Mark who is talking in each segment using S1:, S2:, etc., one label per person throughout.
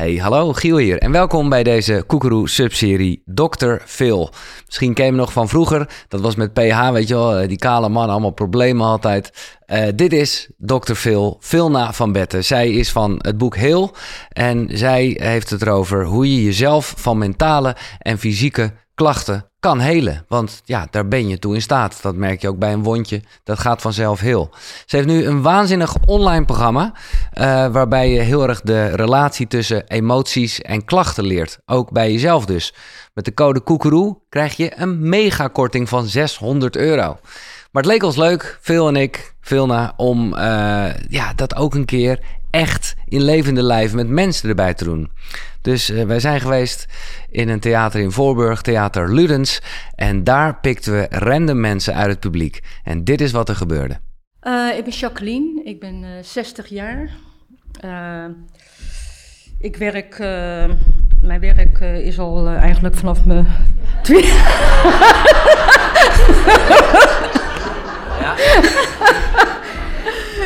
S1: Hey, hallo, Giel hier en welkom bij deze Koekeroe subserie Dr. Phil. Misschien ken je nog van vroeger, dat was met PH, weet je wel, eh, die kale man, allemaal problemen altijd. Uh, dit is Dr. Phil, Philna van Betten. Zij is van het boek Heel en zij heeft het erover hoe je jezelf van mentale en fysieke klachten kan helen. Want ja, daar ben je toe in staat. Dat merk je ook bij een wondje. Dat gaat vanzelf heel. Ze heeft nu een waanzinnig online programma. Uh, waarbij je heel erg de relatie tussen emoties en klachten leert. Ook bij jezelf dus. Met de code Koekeroe krijg je een megakorting van 600 euro. Maar het leek ons leuk, Phil en ik, Vilna, om uh, ja, dat ook een keer echt in levende lijf met mensen erbij te doen. Dus uh, wij zijn geweest in een theater in Voorburg, Theater Ludens. En daar pikten we random mensen uit het publiek. En dit is wat er gebeurde.
S2: Uh, ik ben Jacqueline, ik ben 60 jaar. ik werk, mijn werk is al eigenlijk vanaf mijn twee...
S3: ja.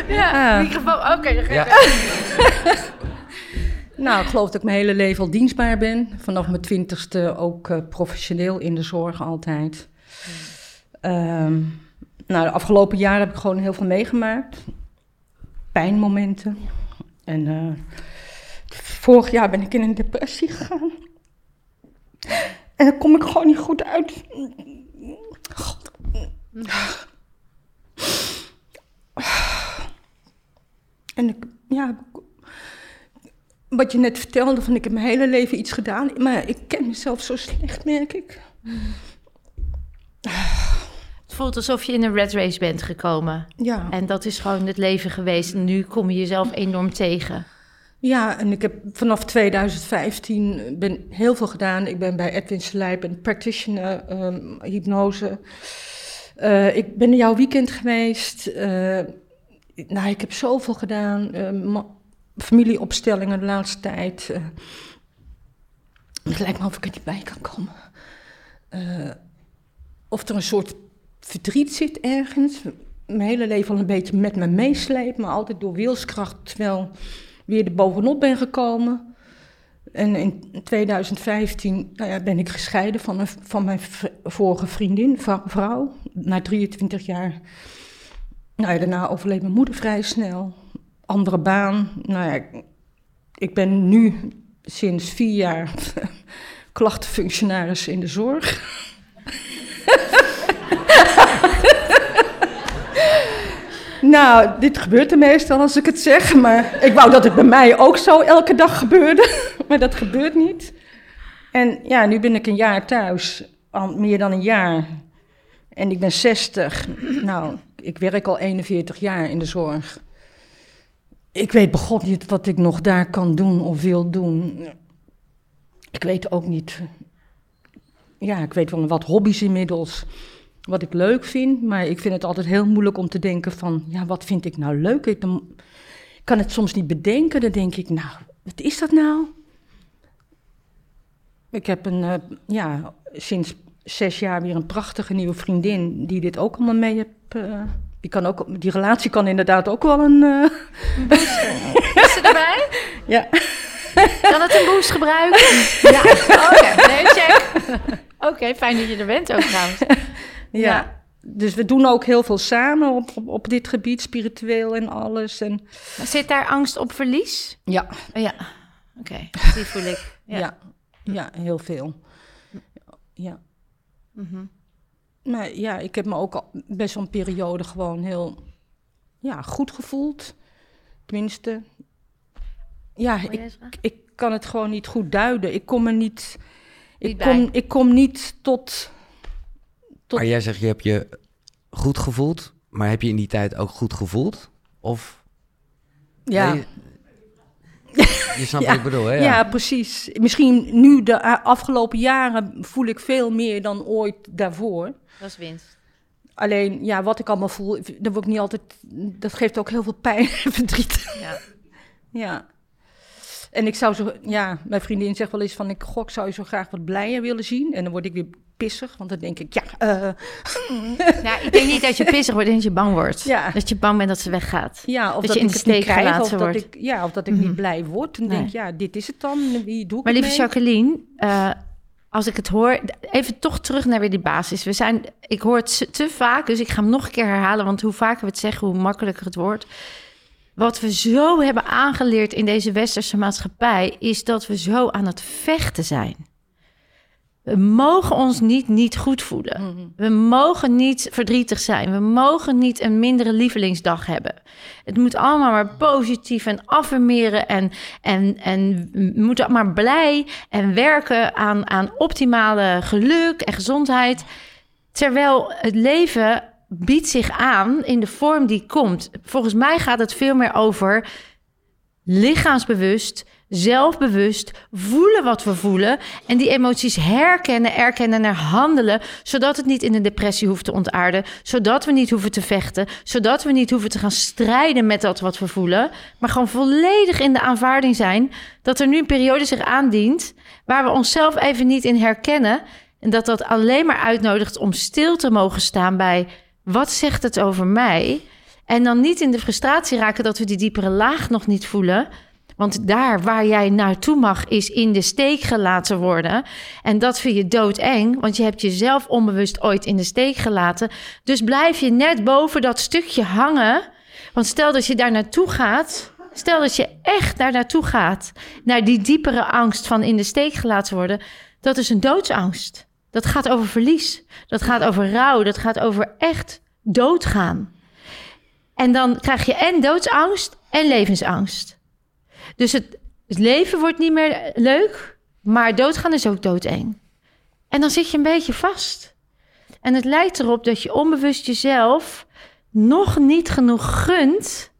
S3: ja, microfoon. Oké, okay, dan ga ja.
S2: Nou, ik geloof dat ik mijn hele leven al dienstbaar ben. Vanaf mijn twintigste ook uh, professioneel in de zorg altijd. Um, nou, de afgelopen jaren heb ik gewoon heel veel meegemaakt. Pijnmomenten. En uh, vorig jaar ben ik in een depressie gegaan. En daar kom ik gewoon niet goed uit. God. En ik, ja, wat je net vertelde, van ik heb mijn hele leven iets gedaan, maar ik ken mezelf zo slecht, merk ik.
S3: Het voelt alsof je in een red race bent gekomen.
S2: Ja.
S3: En dat is gewoon het leven geweest. Nu kom je jezelf enorm tegen.
S2: Ja, en ik heb vanaf 2015 ben heel veel gedaan. Ik ben bij Edwin Slijp, een practitioner, um, hypnose. Uh, ik ben in jouw weekend geweest. Uh, nou, ik heb zoveel gedaan. Uh, familieopstellingen de laatste tijd. Uh, het lijkt me of ik er niet bij kan komen. Uh, of er een soort verdriet zit ergens. Mijn hele leven al een beetje met me meesleept, maar altijd door wilskracht wel weer er bovenop ben gekomen. En in 2015 nou ja, ben ik gescheiden van, een, van mijn vorige vriendin, vrouw, na 23 jaar. Nou daarna overleed mijn moeder vrij snel andere baan. Nou ja, ik ben nu sinds vier jaar klachtenfunctionaris in de zorg. nou, dit gebeurt er meestal als ik het zeg, maar ik wou dat het bij mij ook zo elke dag gebeurde, maar dat gebeurt niet. En ja, nu ben ik een jaar thuis, al meer dan een jaar. En ik ben 60. Nou, ik werk al 41 jaar in de zorg ik weet begon niet wat ik nog daar kan doen of wil doen. Ik weet ook niet. Ja, ik weet wel wat hobby's inmiddels. Wat ik leuk vind, maar ik vind het altijd heel moeilijk om te denken van, ja, wat vind ik nou leuk? Ik, kan het soms niet bedenken. Dan denk ik, nou, wat is dat nou? Ik heb een, uh, ja, sinds zes jaar weer een prachtige nieuwe vriendin die dit ook allemaal mee heeft. Uh, die, kan ook, die relatie kan inderdaad ook wel een... Uh...
S3: Is ze erbij?
S2: Ja.
S3: Kan het een boost gebruiken? Ja. Oké, nee, check. Oké, fijn dat je er bent ook trouwens.
S2: Ja. ja. Dus we doen ook heel veel samen op, op, op dit gebied, spiritueel en alles. En...
S3: Zit daar angst op verlies?
S2: Ja.
S3: Oh, ja, oké, okay. die voel ik.
S2: Ja. ja, ja, heel veel. Ja. Mm -hmm. Maar ja, ik heb me ook al best wel een periode gewoon heel ja, goed gevoeld. Tenminste, ja, ik, ik kan het gewoon niet goed duiden. Ik kom er niet, ik kom, ik kom niet tot,
S1: tot... Maar jij zegt, je hebt je goed gevoeld, maar heb je in die tijd ook goed gevoeld? Of...
S2: Ja.
S1: Nee, je snapt ja, wat ik bedoel, hè?
S2: Ja. ja. precies. Misschien nu, de afgelopen jaren, voel ik veel meer dan ooit daarvoor.
S3: Dat is winst.
S2: Alleen, ja, wat ik allemaal voel, dat word ik niet altijd. Dat geeft ook heel veel pijn en verdriet. Ja. ja. En ik zou zo, ja, mijn vriendin zegt wel eens van, ik gok, zou je zo graag wat blijer willen zien? En dan word ik weer pissig, want dan denk ik, ja... eh,
S3: Nou, ik denk niet dat je pissig wordt, dat je bang wordt.
S2: Ja.
S3: Dat je bang bent dat ze weggaat.
S2: ja, of
S3: Dat
S2: dat,
S3: je in
S2: ik
S3: de steek
S2: krijg, of
S3: gelaten
S2: dat
S3: wordt.
S2: ik, ja, of dat ik
S3: Mhm.
S2: niet blij word. Dan denk ik, ja, dit is het dan. Wie doe ik
S3: Maar lieve? Jacqueline, eh, als ik het hoor, even toch terug naar weer die basis. We zijn, ik hoor het te- vaak, dus ik ga hem nog een keer herhalen, want hoe vaker we het zeggen, hoe makkelijker het wordt. Wat we zo hebben aangeleerd in deze westerse maatschappij, is dat we zo aan het vechten zijn. We mogen ons niet niet goed voelen.
S2: Mhm.
S3: We mogen niet verdrietig zijn. We mogen niet een mindere lievelingsdag hebben. Het moet allemaal maar positief en affirmeren. En, en, en we moeten maar blij en werken aan, aan optimale geluk en gezondheid. Terwijl het leven biedt zich aan in de vorm die komt. Volgens mij gaat het veel meer over lichaamsbewust, zelfbewust, voelen wat we voelen en die emoties herkennen, erkennen en er handelen, zodat het niet in een depressie hoeft te ontaarden, zodat we niet hoeven te vechten, zodat we niet hoeven te gaan strijden met dat wat we voelen, maar gewoon volledig in de aanvaarding zijn dat er nu een periode zich aandient waar we onszelf even niet in herkennen en dat dat alleen maar uitnodigt om stil te mogen staan bij wat zegt het over mij? En dan niet in de frustratie raken dat we die diepere laag nog niet voelen. Want daar waar jij naartoe mag, is in de steek gelaten worden. En dat vind je doodeng, want je hebt jezelf onbewust ooit in de steek gelaten. Dus blijf je net boven dat stukje hangen. Want stel dat je daar naartoe gaat, stel dat je echt daar naartoe gaat, naar die diepere angst van in de steek gelaten worden, dat is een doodsangst. Dat gaat over verlies, dat gaat over rouw, dat gaat over echt doodgaan. En dan krijg je en doodsangst en levensangst. Dus het, leven wordt niet meer leuk, maar doodgaan is ook doodeng. En dan zit je een beetje vast. En het lijkt erop dat je onbewust jezelf nog niet genoeg gunt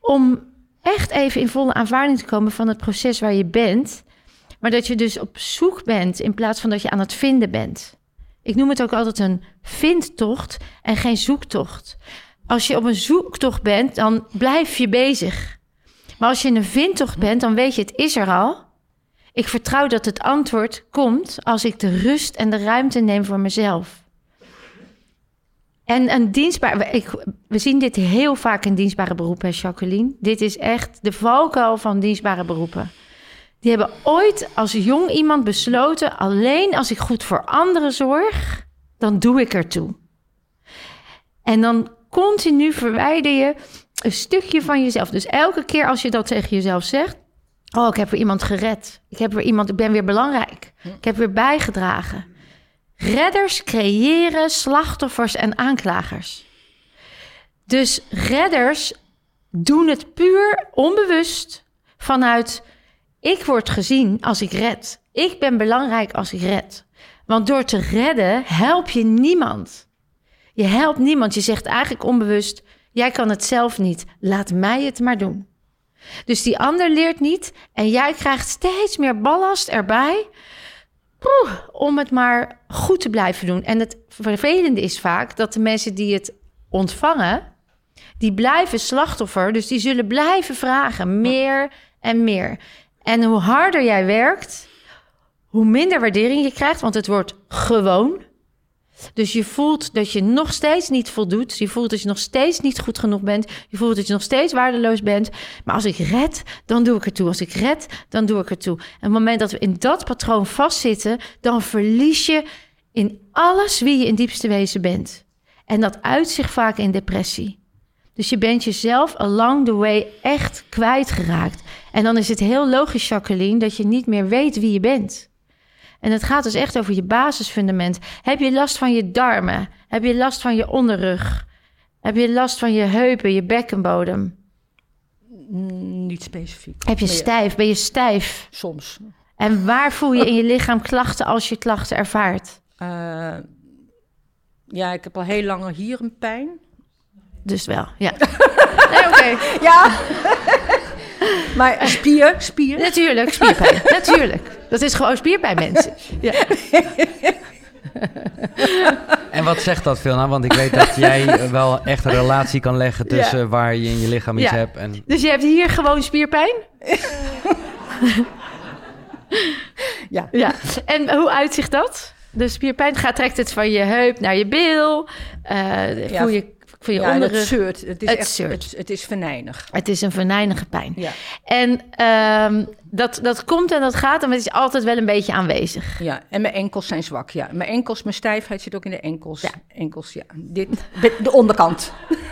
S3: om echt even in volle aanvaarding te komen van het proces waar je bent. Maar dat je dus op zoek bent in plaats van dat je aan het vinden bent. Ik noem het ook altijd een vindtocht en geen zoektocht. Als je op een zoektocht bent, dan blijf je bezig. Maar als je in een vindtocht bent, dan weet je, het is er al. Ik vertrouw dat het antwoord komt als ik de rust en de ruimte neem voor mezelf. En een dienstbaar, ik, we zien dit heel vaak in dienstbare beroepen, Jacqueline. Dit is echt de valkuil van dienstbare beroepen. Die hebben ooit als jong iemand besloten: alleen als ik goed voor anderen zorg, dan doe ik ertoe. En dan continu verwijder je een stukje van jezelf. Dus elke keer als je dat tegen jezelf zegt: Oh, ik heb weer iemand gered. Ik heb weer iemand, ik ben weer belangrijk. Ik heb weer bijgedragen. Redders creëren slachtoffers en aanklagers. Dus redders doen het puur onbewust vanuit ik word gezien als ik red. Ik ben belangrijk als ik red. Want door te redden help je niemand. Je helpt niemand. Je zegt eigenlijk onbewust: jij kan het zelf niet. Laat mij het maar doen. Dus die ander leert niet en jij krijgt steeds meer ballast erbij om het maar goed te blijven doen. En het vervelende is vaak dat de mensen die het ontvangen, die blijven slachtoffer, dus die zullen blijven vragen, meer en meer. En hoe harder jij werkt, hoe minder waardering je krijgt, want het wordt gewoon. Dus je voelt dat je nog steeds niet voldoet. Je voelt dat je nog steeds niet goed genoeg bent. Je voelt dat je nog steeds waardeloos bent. Maar als ik red, dan doe ik er toe. Als ik red, dan doe ik er toe. En op het moment dat we in dat patroon vastzitten, dan verlies je in alles wie je in diepste wezen bent. En dat uit zich vaak in depressie. Dus je bent jezelf along the way echt kwijtgeraakt. En dan is het heel logisch, Jacqueline, dat je niet meer weet wie je bent. En het gaat dus echt over je basisfundament. Heb je last van je darmen? Heb je last van je onderrug? Heb je last van je heupen, je bekkenbodem?
S2: Mm, Niet specifiek.
S3: Heb je stijf? Ben je stijf?
S2: Soms.
S3: En waar voel je in je lichaam klachten als je klachten ervaart?
S2: Eh, ja, ik heb al heel lang hier een pijn.
S3: Dus wel, ja. Nee, oké.
S2: Ja. maar spier, spier.
S3: Natuurlijk, spierpijn. Natuurlijk. Dat is gewoon spierpijn, mensen. Ja.
S1: En wat zegt dat veel nou? Want ik weet dat jij wel echt een relatie kan leggen tussen waar je in je lichaam iets
S3: Ja.
S1: hebt. En
S3: Dus je hebt hier gewoon spierpijn?
S2: Ja.
S3: Ja. En hoe uitzicht dat? De spierpijn gaat trekt het van je heup naar je bil. eh
S2: Ja,
S3: voel je, voel je
S2: ja,
S3: onderrug.
S2: het zeurt. Het is
S3: Het
S2: echt. Het, het is venijnig.
S3: Het is een venijnige pijn.
S2: Ja.
S3: En ehm, dat, dat komt en dat gaat, maar het is altijd wel een beetje aanwezig.
S2: Ja, en mijn enkels zijn zwak. Ja, mijn enkels, mijn stijfheid zit ook in de enkels.
S3: Ja.
S2: Enkels, ja. Dit, de onderkant.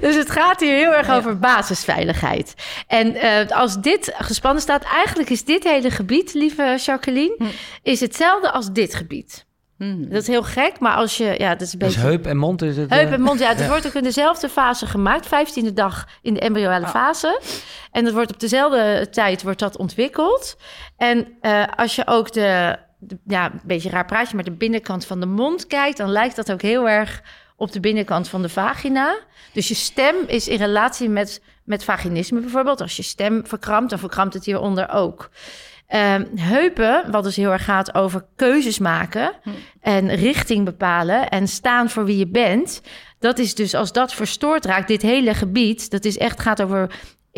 S3: Dus het gaat hier heel erg over basisveiligheid. En eh, als dit gespannen staat, eigenlijk is dit hele gebied, lieve Jacqueline,
S2: Hm.
S3: is hetzelfde als dit gebied.
S2: Mhm.
S3: Dat is heel gek, maar als je, ja, dat is een
S1: Dus
S3: beetje.
S1: heup en mond is het...
S3: Heup
S1: eh,
S3: en mond, ja, het wordt ook in dezelfde fase gemaakt, 15e dag in de embryonale
S2: Ah.
S3: fase. En het wordt op dezelfde tijd wordt dat ontwikkeld. En eh, als je ook de, de- ja, een beetje een raar praatje, maar de binnenkant van de mond kijkt, dan lijkt dat ook heel erg op de binnenkant van de vagina. Dus je stem is in relatie met, met vaginisme bijvoorbeeld. Als je stem verkrampt, dan verkrampt het hieronder ook. Ehm, heupen, wat dus heel erg gaat over keuzes maken en richting bepalen en staan voor wie je bent. Dat is dus als dat verstoord raakt, dit hele gebied, dat is echt gaat over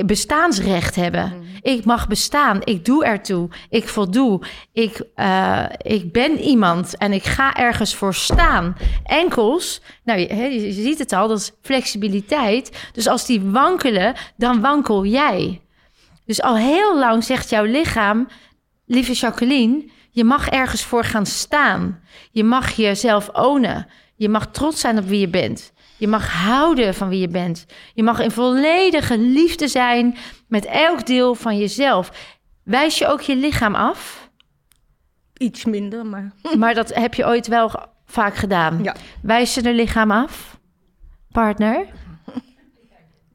S3: bestaansrecht hebben. Ik mag bestaan, ik doe ertoe, ik voldoe, ik, eh, ik ben iemand en ik ga ergens voor staan. Enkels, nou je ziet het al, dat is flexibiliteit. Dus als die wankelen, dan wankel jij. Dus al heel lang zegt jouw lichaam, lieve Jacqueline, je mag ergens voor gaan staan. Je mag jezelf ownen. Je mag trots zijn op wie je bent. Je mag houden van wie je bent. Je mag in volledige liefde zijn met elk deel van jezelf. Wijs je ook je lichaam af?
S2: Iets minder, maar...
S3: Maar dat heb je ooit wel vaak gedaan.
S2: Ja.
S3: Wijs je er lichaam af? Partner?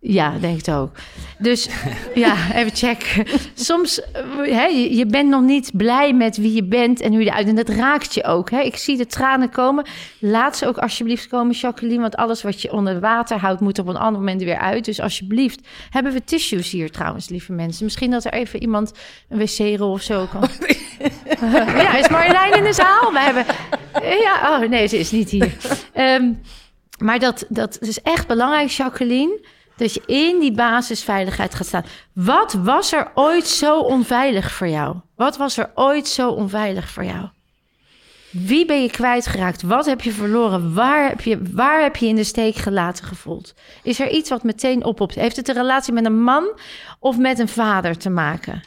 S3: Ja, denk ik het ook. Dus ja, even checken. Soms, eh, hè, je, bent nog niet blij met wie je bent en hoe je eruit. En dat raakt je ook. Hè? Ik zie de tranen komen. Laat ze ook alsjeblieft komen, Jacqueline. Want alles wat je onder water houdt, moet op een ander moment weer uit. Dus alsjeblieft. Hebben we tissues hier trouwens, lieve mensen? Misschien dat er even iemand een wc-rol of zo kan. ja, is Marjolein in de zaal? We hebben... Ja, oh nee, ze is niet hier. Ehm, maar dat, dat is echt belangrijk, Jacqueline. Dat je in die basisveiligheid gaat staan. Wat was er ooit zo onveilig voor jou? Wat was er ooit zo onveilig voor jou? Wie ben je kwijtgeraakt? Wat heb je verloren? Waar heb je, waar heb je in de steek gelaten gevoeld? Is er iets wat meteen oppopt? Heeft het een relatie met een man of met een vader te maken?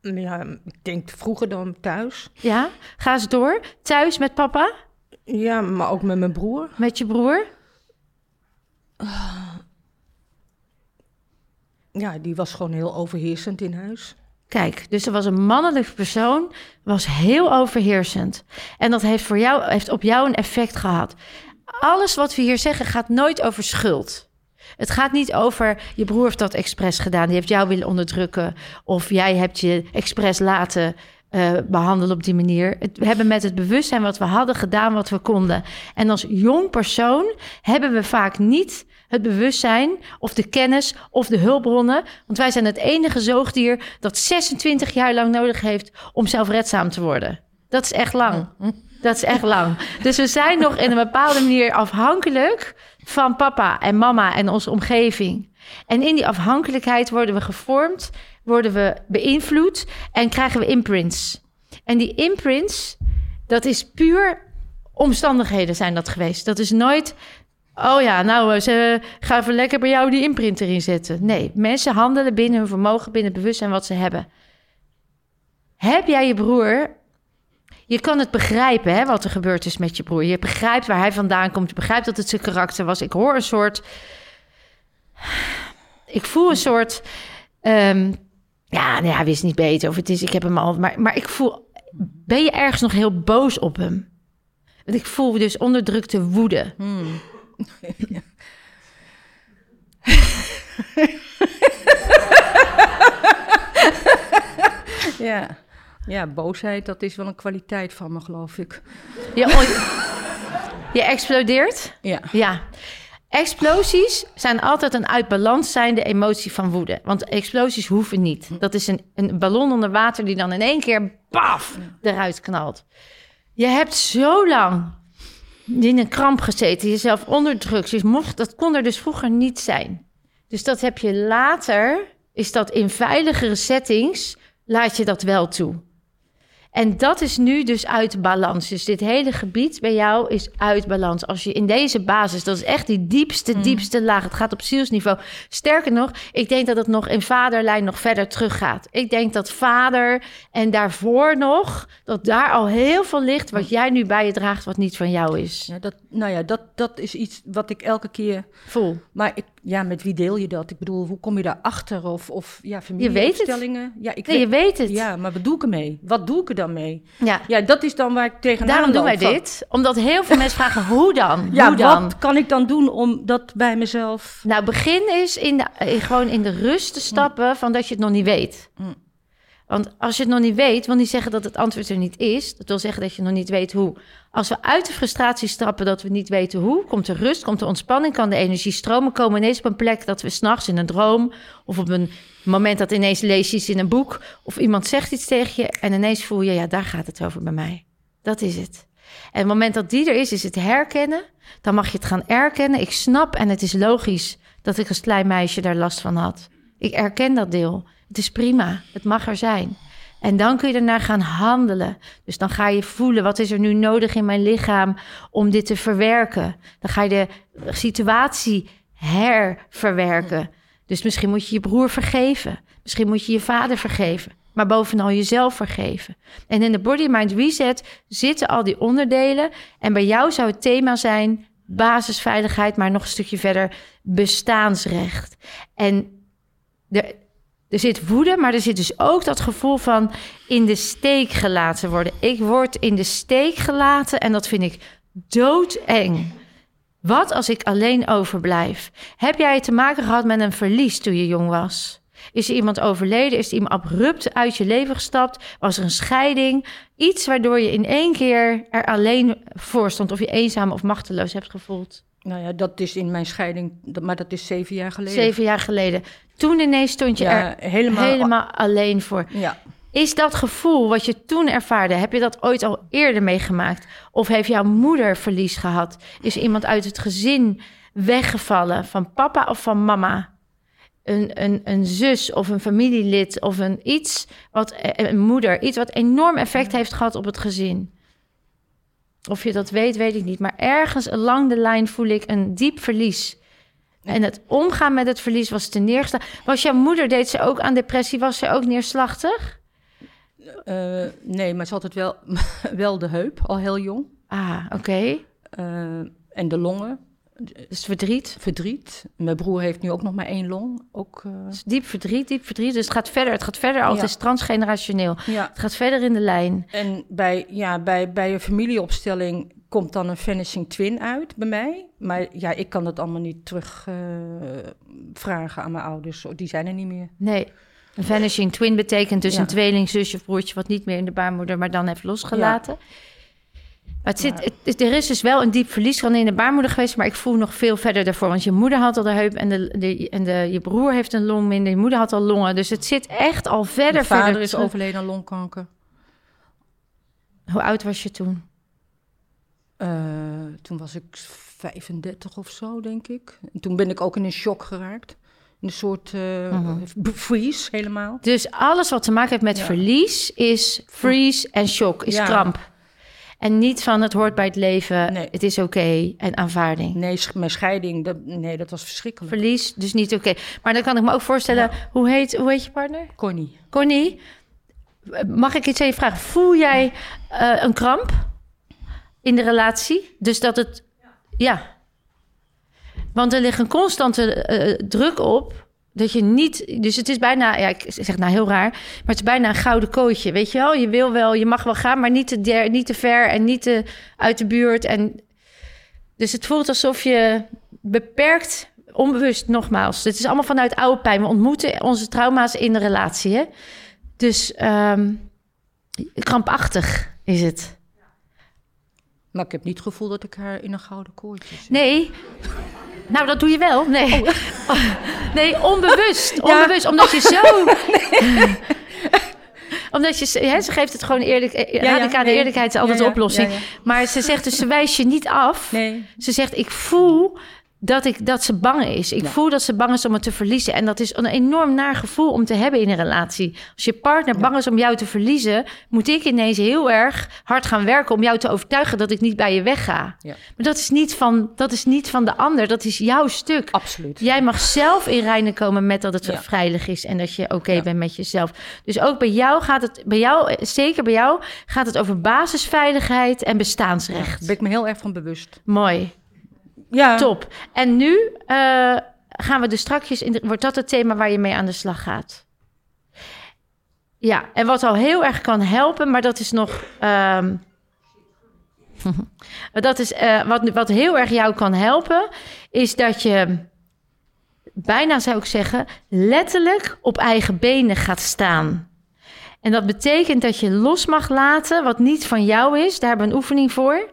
S2: Ja, ik denk vroeger dan thuis.
S3: Ja? Ga eens door. Thuis met papa?
S2: Ja, maar ook met mijn broer.
S3: Met je broer?
S2: Ja, die was gewoon heel overheersend in huis.
S3: Kijk, dus er was een mannelijke persoon, was heel overheersend. En dat heeft, voor jou, heeft op jou een effect gehad. Alles wat we hier zeggen gaat nooit over schuld. Het gaat niet over je broer heeft dat expres gedaan, die heeft jou willen onderdrukken. Of jij hebt je expres laten eh, behandelen op die manier. Het, we hebben met het bewustzijn wat we hadden gedaan, wat we konden. En als jong persoon hebben we vaak niet het bewustzijn of de kennis of de hulpbronnen. Want wij zijn het enige zoogdier dat 26 jaar lang nodig heeft om zelfredzaam te worden. Dat is echt lang. Dat is echt lang. Dus we zijn nog in een bepaalde manier afhankelijk van papa en mama en onze omgeving. En in die afhankelijkheid worden we gevormd, worden we beïnvloed en krijgen we imprints. En die imprints, dat is puur omstandigheden zijn dat geweest. Dat is nooit, oh ja, nou, eh, ze gaan even lekker bij jou die imprint erin zetten. Nee, mensen handelen binnen hun vermogen, binnen het bewustzijn wat ze hebben. Heb jij je broer je kan het begrijpen, hè, wat er gebeurd is met je broer. Je begrijpt waar hij vandaan komt. Je begrijpt dat het zijn karakter was. Ik hoor een soort... Ik voel een soort... ehm, ja, nou ja, hij wist niet beter of het is... Ik heb hem al... Maar, maar ik voel... Ben je ergens nog heel boos op hem? Want ik voel dus onderdrukte woede.
S2: Ja. ja, boosheid, dat is wel een kwaliteit van me, geloof ik.
S3: Je, on- je explodeert?
S2: Ja.
S3: Ja. Explosies zijn altijd een uit balans zijnde emotie van woede. Want explosies hoeven niet. Dat is een, een ballon onder water die dan in één keer baf eruit knalt. Je hebt zo lang in een kramp gezeten, jezelf onderdrukt. Je mocht, dat kon er dus vroeger niet zijn. Dus dat heb je later, is dat in veiligere settings, laat je dat wel toe. En dat is nu dus uit balans. Dus dit hele gebied bij jou is uit balans. Als je in deze basis, dat is echt die diepste,
S2: Mm.
S3: diepste laag. Het gaat op zielsniveau. Sterker nog, ik denk dat het nog in vaderlijn nog verder teruggaat. Ik denk dat vader en daarvoor nog, dat daar al heel veel ligt wat jij nu bij je draagt, wat niet van jou is.
S2: Ja, dat, nou ja, dat, dat is iets wat ik elke keer...
S3: Voel.
S2: Maar ik, ja, met wie deel je dat? Ik bedoel, hoe kom je daarachter? Of, of ja,
S3: weet het.
S2: familieopstellingen? Ja, ik
S3: Nee, je weet het.
S2: Ja, maar wat doe ik ermee? Wat doe ik er dan mee?
S3: Ja.
S2: Ja, dat is dan waar ik tegenaan
S3: Daarom doen wij
S2: van-
S3: dit. Omdat heel veel mensen vragen, hoe dan?
S2: Ja,
S3: hoe dan?
S2: wat kan ik dan doen om dat bij mezelf...
S3: Nou, begin is in de, eh, gewoon in de rust te stappen van dat je het nog niet weet.
S2: Mm.
S3: Want als je het nog niet weet, wil niet zeggen dat het antwoord er niet is. Dat wil zeggen dat je nog niet weet hoe. Als we uit de frustratie stappen dat we niet weten hoe, komt er rust, komt er ontspanning, kan de energie stromen, komen ineens op een plek dat we s'nachts in een droom of op een moment dat ineens lees je iets in een boek of iemand zegt iets tegen je en ineens voel je, ja, daar gaat het over bij mij. Dat is het. En het moment dat die er is, is het herkennen. Dan mag je het gaan erkennen. Ik snap en het is logisch dat ik als klein meisje daar last van had. Ik erken dat deel. Het is prima. Het mag er zijn. En dan kun je ernaar gaan handelen. Dus dan ga je voelen, wat is er nu nodig in mijn lichaam om dit te verwerken? Dan ga je de situatie herverwerken. Dus misschien moet je je broer vergeven. Misschien moet je je vader vergeven. Maar bovenal jezelf vergeven. En in de Body Mind Reset zitten al die onderdelen. En bij jou zou het thema zijn basisveiligheid, maar nog een stukje verder bestaansrecht. En er, er zit woede, maar er zit dus ook dat gevoel van in de steek gelaten worden. Ik word in de steek gelaten en dat vind ik doodeng. Wat als ik alleen overblijf? Heb jij te maken gehad met een verlies toen je jong was? Is er iemand overleden? Is er iemand abrupt uit je leven gestapt? Was er een scheiding? Iets waardoor je in één keer er alleen voor stond... of je eenzaam of machteloos hebt gevoeld?
S2: Nou ja, dat is in mijn scheiding, maar dat is zeven jaar geleden.
S3: Zeven jaar geleden. Toen ineens stond je
S2: Ja,
S3: er
S2: helemaal-
S3: helemaal alleen voor.
S2: Ja,
S3: Is dat gevoel wat je toen ervaarde, heb je dat ooit al eerder meegemaakt? Of heeft jouw moeder verlies gehad? Is iemand uit het gezin weggevallen, van papa of van mama? Een, een, een zus of een familielid of een iets wat een moeder, iets wat enorm effect heeft gehad op het gezin. Of je dat weet, weet ik niet. Maar ergens along de lijn voel ik een diep verlies. En het omgaan met het verlies was te neergestaan. Was jouw moeder, deed ze ook aan depressie? Was ze ook neerslachtig?
S2: eh, nee, maar ze had het wel, wel de heup, al heel jong.
S3: Ah, oké.
S2: Eh, en de longen,
S3: Dus verdriet.
S2: verdriet. Mijn broer heeft nu ook nog maar één long. Ook, eh,
S3: Dus diep verdriet, diep verdriet. Dus het gaat verder. Het gaat verder. al. Het
S2: Ja.
S3: is transgenerationeel.
S2: ja.
S3: Het gaat verder in de lijn.
S2: En bij, ja, bij, bij een familieopstelling komt dan een vanishing twin uit bij mij. Maar ja, ik kan dat allemaal niet terug eh, vragen aan mijn ouders. Die zijn er niet meer.
S3: Nee. Een vanishing twin betekent dus
S2: Ja.
S3: een tweeling, zusje of broertje... wat niet meer in de baarmoeder, maar dan heeft losgelaten. Maar het zit, het, het- er is dus wel een diep verlies van in de baarmoeder geweest... maar ik voel nog veel verder daarvoor. Want je moeder had al de heup en, de, de, en de, je broer heeft een long minder. Je moeder had al longen. Dus het zit echt al verder,
S2: Mijn vader
S3: verder
S2: is
S3: terug.
S2: overleden aan longkanker.
S3: Hoe oud was je toen?
S2: Eh, toen was ik 35 of zo, denk ik. En toen ben ik ook in een shock geraakt. Een soort b- freeze helemaal.
S3: Dus alles wat te maken heeft met
S2: Ja.
S3: verlies is freeze en shock, is
S2: Ja.
S3: kramp. En niet van het hoort bij het leven,
S2: Nee.
S3: het is oké en aanvaarding.
S2: Nee, mijn scheiding, dat, nee, dat was verschrikkelijk.
S3: Verlies, dus niet oké. Maar dan kan ik me ook voorstellen, hoe, heet, hoe heet je partner?
S2: Connie.
S3: Connie, mag ik iets aan je vragen? Voel jij eh, een kramp in de relatie? Dus dat het, ja. Want er ligt een constante eh, druk op dat je niet, dus het is bijna, ja, ik zeg nou heel raar, maar het is bijna een gouden kootje, weet je wel? Je wil wel, je mag wel gaan, maar niet te, der, niet te ver en niet te uit de buurt. En dus het voelt alsof je beperkt, onbewust nogmaals. Het is allemaal vanuit oude pijn. We ontmoeten onze trauma's in de relatie, hè? Dus ehm, krampachtig is het.
S2: Maar ik heb niet het gevoel dat ik haar in een gouden koordje zit.
S3: Nee. Nou, dat doe je wel. Nee. Nee, onbewust.
S2: Ja.
S3: Onbewust, omdat je zo... omdat je... ze- Hè, ze geeft het gewoon eerlijk... eh,
S2: ja, nee.
S3: eerlijkheid is altijd de oplossing. Maar ze zegt dus, ze wijst je niet af.
S2: Nee.
S3: Ze zegt, ik voel dat, ik, dat ze bang is. Ik
S2: Ja.
S3: voel dat ze bang is om het te verliezen. En dat is een enorm naar gevoel om te hebben in een relatie. Als je partner bang is om jou te verliezen, moet ik ineens heel erg hard gaan werken om jou te overtuigen dat ik niet bij je wegga.
S2: Ja.
S3: Maar dat is, niet van, dat is niet van de ander, dat is jouw stuk.
S2: Absoluut.
S3: Jij mag zelf in reinen komen met dat het veilig is en dat je oké bent met jezelf. Dus ook bij jou gaat het, bij jou, zeker bij jou, gaat het over basisveiligheid en bestaansrecht.
S2: Daar ben ik me heel erg van bewust.
S3: Mooi.
S2: Ja.
S3: Top. En nu eh, gaan we dus strakjes... In wordt dat het thema waar je mee aan de slag gaat? Ja, en wat al heel erg kan helpen, maar dat is nog... ehm, dat is eh, wat, wat heel erg jou kan helpen, is dat je bijna zou ik zeggen, letterlijk op eigen benen gaat staan. En dat betekent dat je los mag laten wat niet van jou is. Daar hebben we een oefening voor.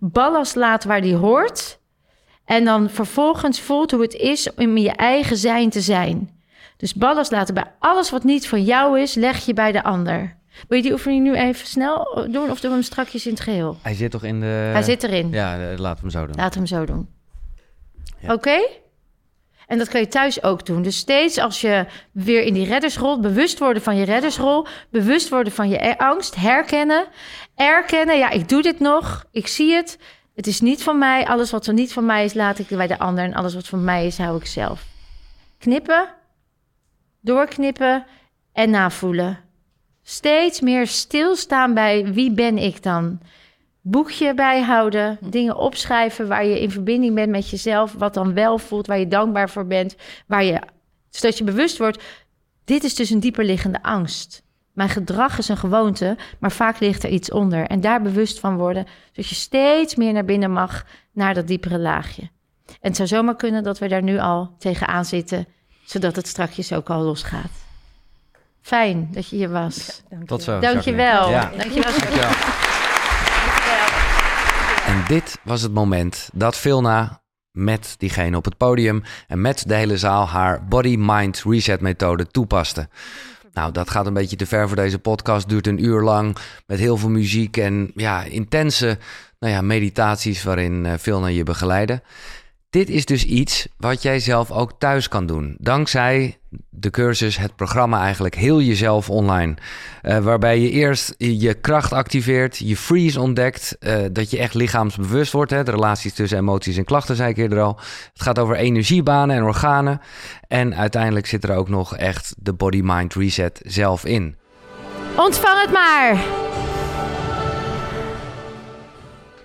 S3: Ballast laat waar die hoort. En dan vervolgens voelt hoe het is om in je eigen zijn te zijn. Dus ballast laten bij alles wat niet van jou is, leg je bij de ander. Wil je die oefening nu even snel doen of doen we hem strakjes in het geheel?
S1: Hij zit toch in de...
S3: Hij zit erin.
S1: Ja, eh, laten we hem zo doen.
S3: Laten we hem zo doen.
S1: Ja.
S3: Oké? En dat kan je thuis ook doen. Dus steeds als je weer in die reddersrol, bewust worden van je reddersrol, bewust worden van je angst, herkennen, erkennen, ja, ik doe dit nog, ik zie het, het is niet van mij, alles wat er niet van mij is, laat ik bij de ander en alles wat van mij is, hou ik zelf. Knippen, doorknippen en navoelen. Steeds meer stilstaan bij wie ben ik dan? boekje bijhouden, dingen opschrijven waar je in verbinding bent met jezelf, wat dan wel voelt, waar je dankbaar voor bent, waar je, zodat je bewust wordt, dit is dus een dieperliggende angst. Mijn gedrag is een gewoonte, maar vaak ligt er iets onder. En daar bewust van worden, zodat je steeds meer naar binnen mag, naar dat diepere laagje. En het zou zomaar kunnen dat we daar nu al tegenaan zitten, zodat het strakjes ook al losgaat. Fijn dat je hier was.
S2: Dank
S1: Tot
S2: je.
S1: zo.
S3: Dankjewel.
S1: Ja.
S3: Dankjewel.
S1: Dankjewel. En dit was het moment dat Vilna met diegene op het podium en met de hele zaal haar body-mind reset methode toepaste. Nou, dat gaat een beetje te ver voor deze podcast. Duurt een uur lang met heel veel muziek en ja, intense nou ja, meditaties waarin eh, Vilna je begeleiden. Dit is dus iets wat jij zelf ook thuis kan doen. Dankzij de cursus, het programma eigenlijk, heel jezelf online. Eh, waarbij je eerst je kracht activeert, je freeze ontdekt. eh, dat je echt lichaamsbewust wordt. Hè? De relaties tussen emoties en klachten, zei ik eerder al. Het gaat over energiebanen en organen. En uiteindelijk zit er ook nog echt de body-mind reset zelf in.
S3: Ontvang het maar.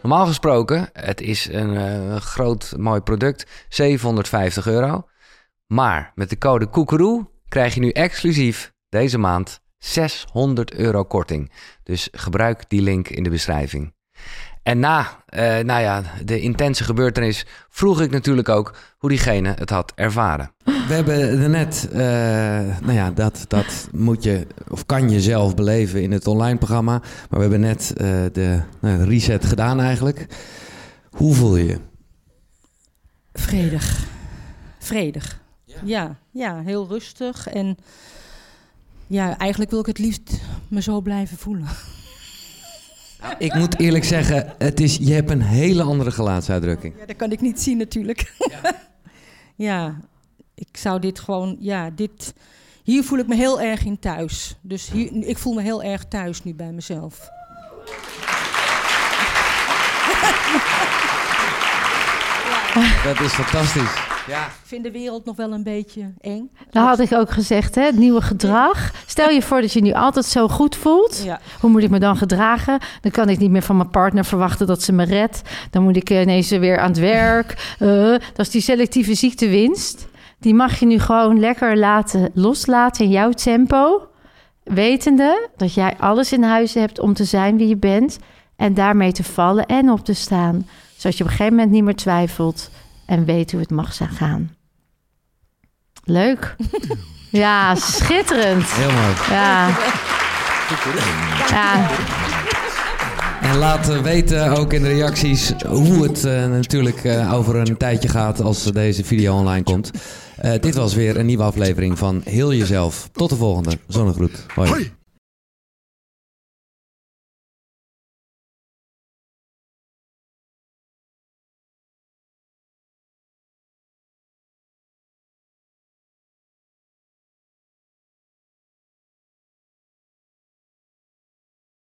S1: Normaal gesproken, het is een eh, groot mooi product, 750 euro. Maar met de code Koekeroe krijg je nu exclusief deze maand 600 euro korting. Dus gebruik die link in de beschrijving. En na eh, nou ja, de intense gebeurtenis vroeg ik natuurlijk ook hoe diegene het had ervaren.
S4: We hebben net, eh, nou ja, dat, dat moet je of kan je zelf beleven in het online programma. Maar we hebben net eh, de nou, reset gedaan eigenlijk. Hoe voel je je?
S2: Vredig. Vredig. Ja. ja, heel rustig. En ja, eigenlijk wil ik het liefst me zo blijven voelen.
S4: Ik moet eerlijk zeggen, het is, je hebt een hele andere gelaatsuitdrukking.
S2: Ja, dat kan ik niet zien natuurlijk. Ja, ik zou dit gewoon, ja, dit... Hier voel ik me heel erg in thuis. Dus hier, ik voel me heel erg thuis nu bij mezelf.
S4: Dat is fantastisch.
S1: Ja,
S2: Ik vind de wereld nog wel een beetje eng.
S3: Dat had ik ook gezegd, hè? Het nieuwe gedrag. Stel je voor dat je nu altijd zo goed voelt.
S2: Ja,
S3: Hoe moet ik me dan gedragen? Dan kan ik niet meer van mijn partner verwachten dat ze me redt. Dan moet ik ineens weer aan het werk. Eh, dat is die selectieve ziektewinst. Die mag je nu gewoon lekker laten loslaten in jouw tempo. Wetende dat jij alles in huis hebt om te zijn wie je bent. En daarmee te vallen en op te staan. Zodat je op een gegeven moment niet meer twijfelt. En weet hoe het mag zijn gaan. Leuk. Ja, schitterend.
S4: Heel mooi.
S3: Ja. Ja.
S4: En laat eh, weten ook in de reacties hoe het eh, natuurlijk eh, over een tijdje gaat als deze video online komt. Eh, dit was weer een nieuwe aflevering van Heel Jezelf. Tot de volgende. Zonnegroet. Hoi.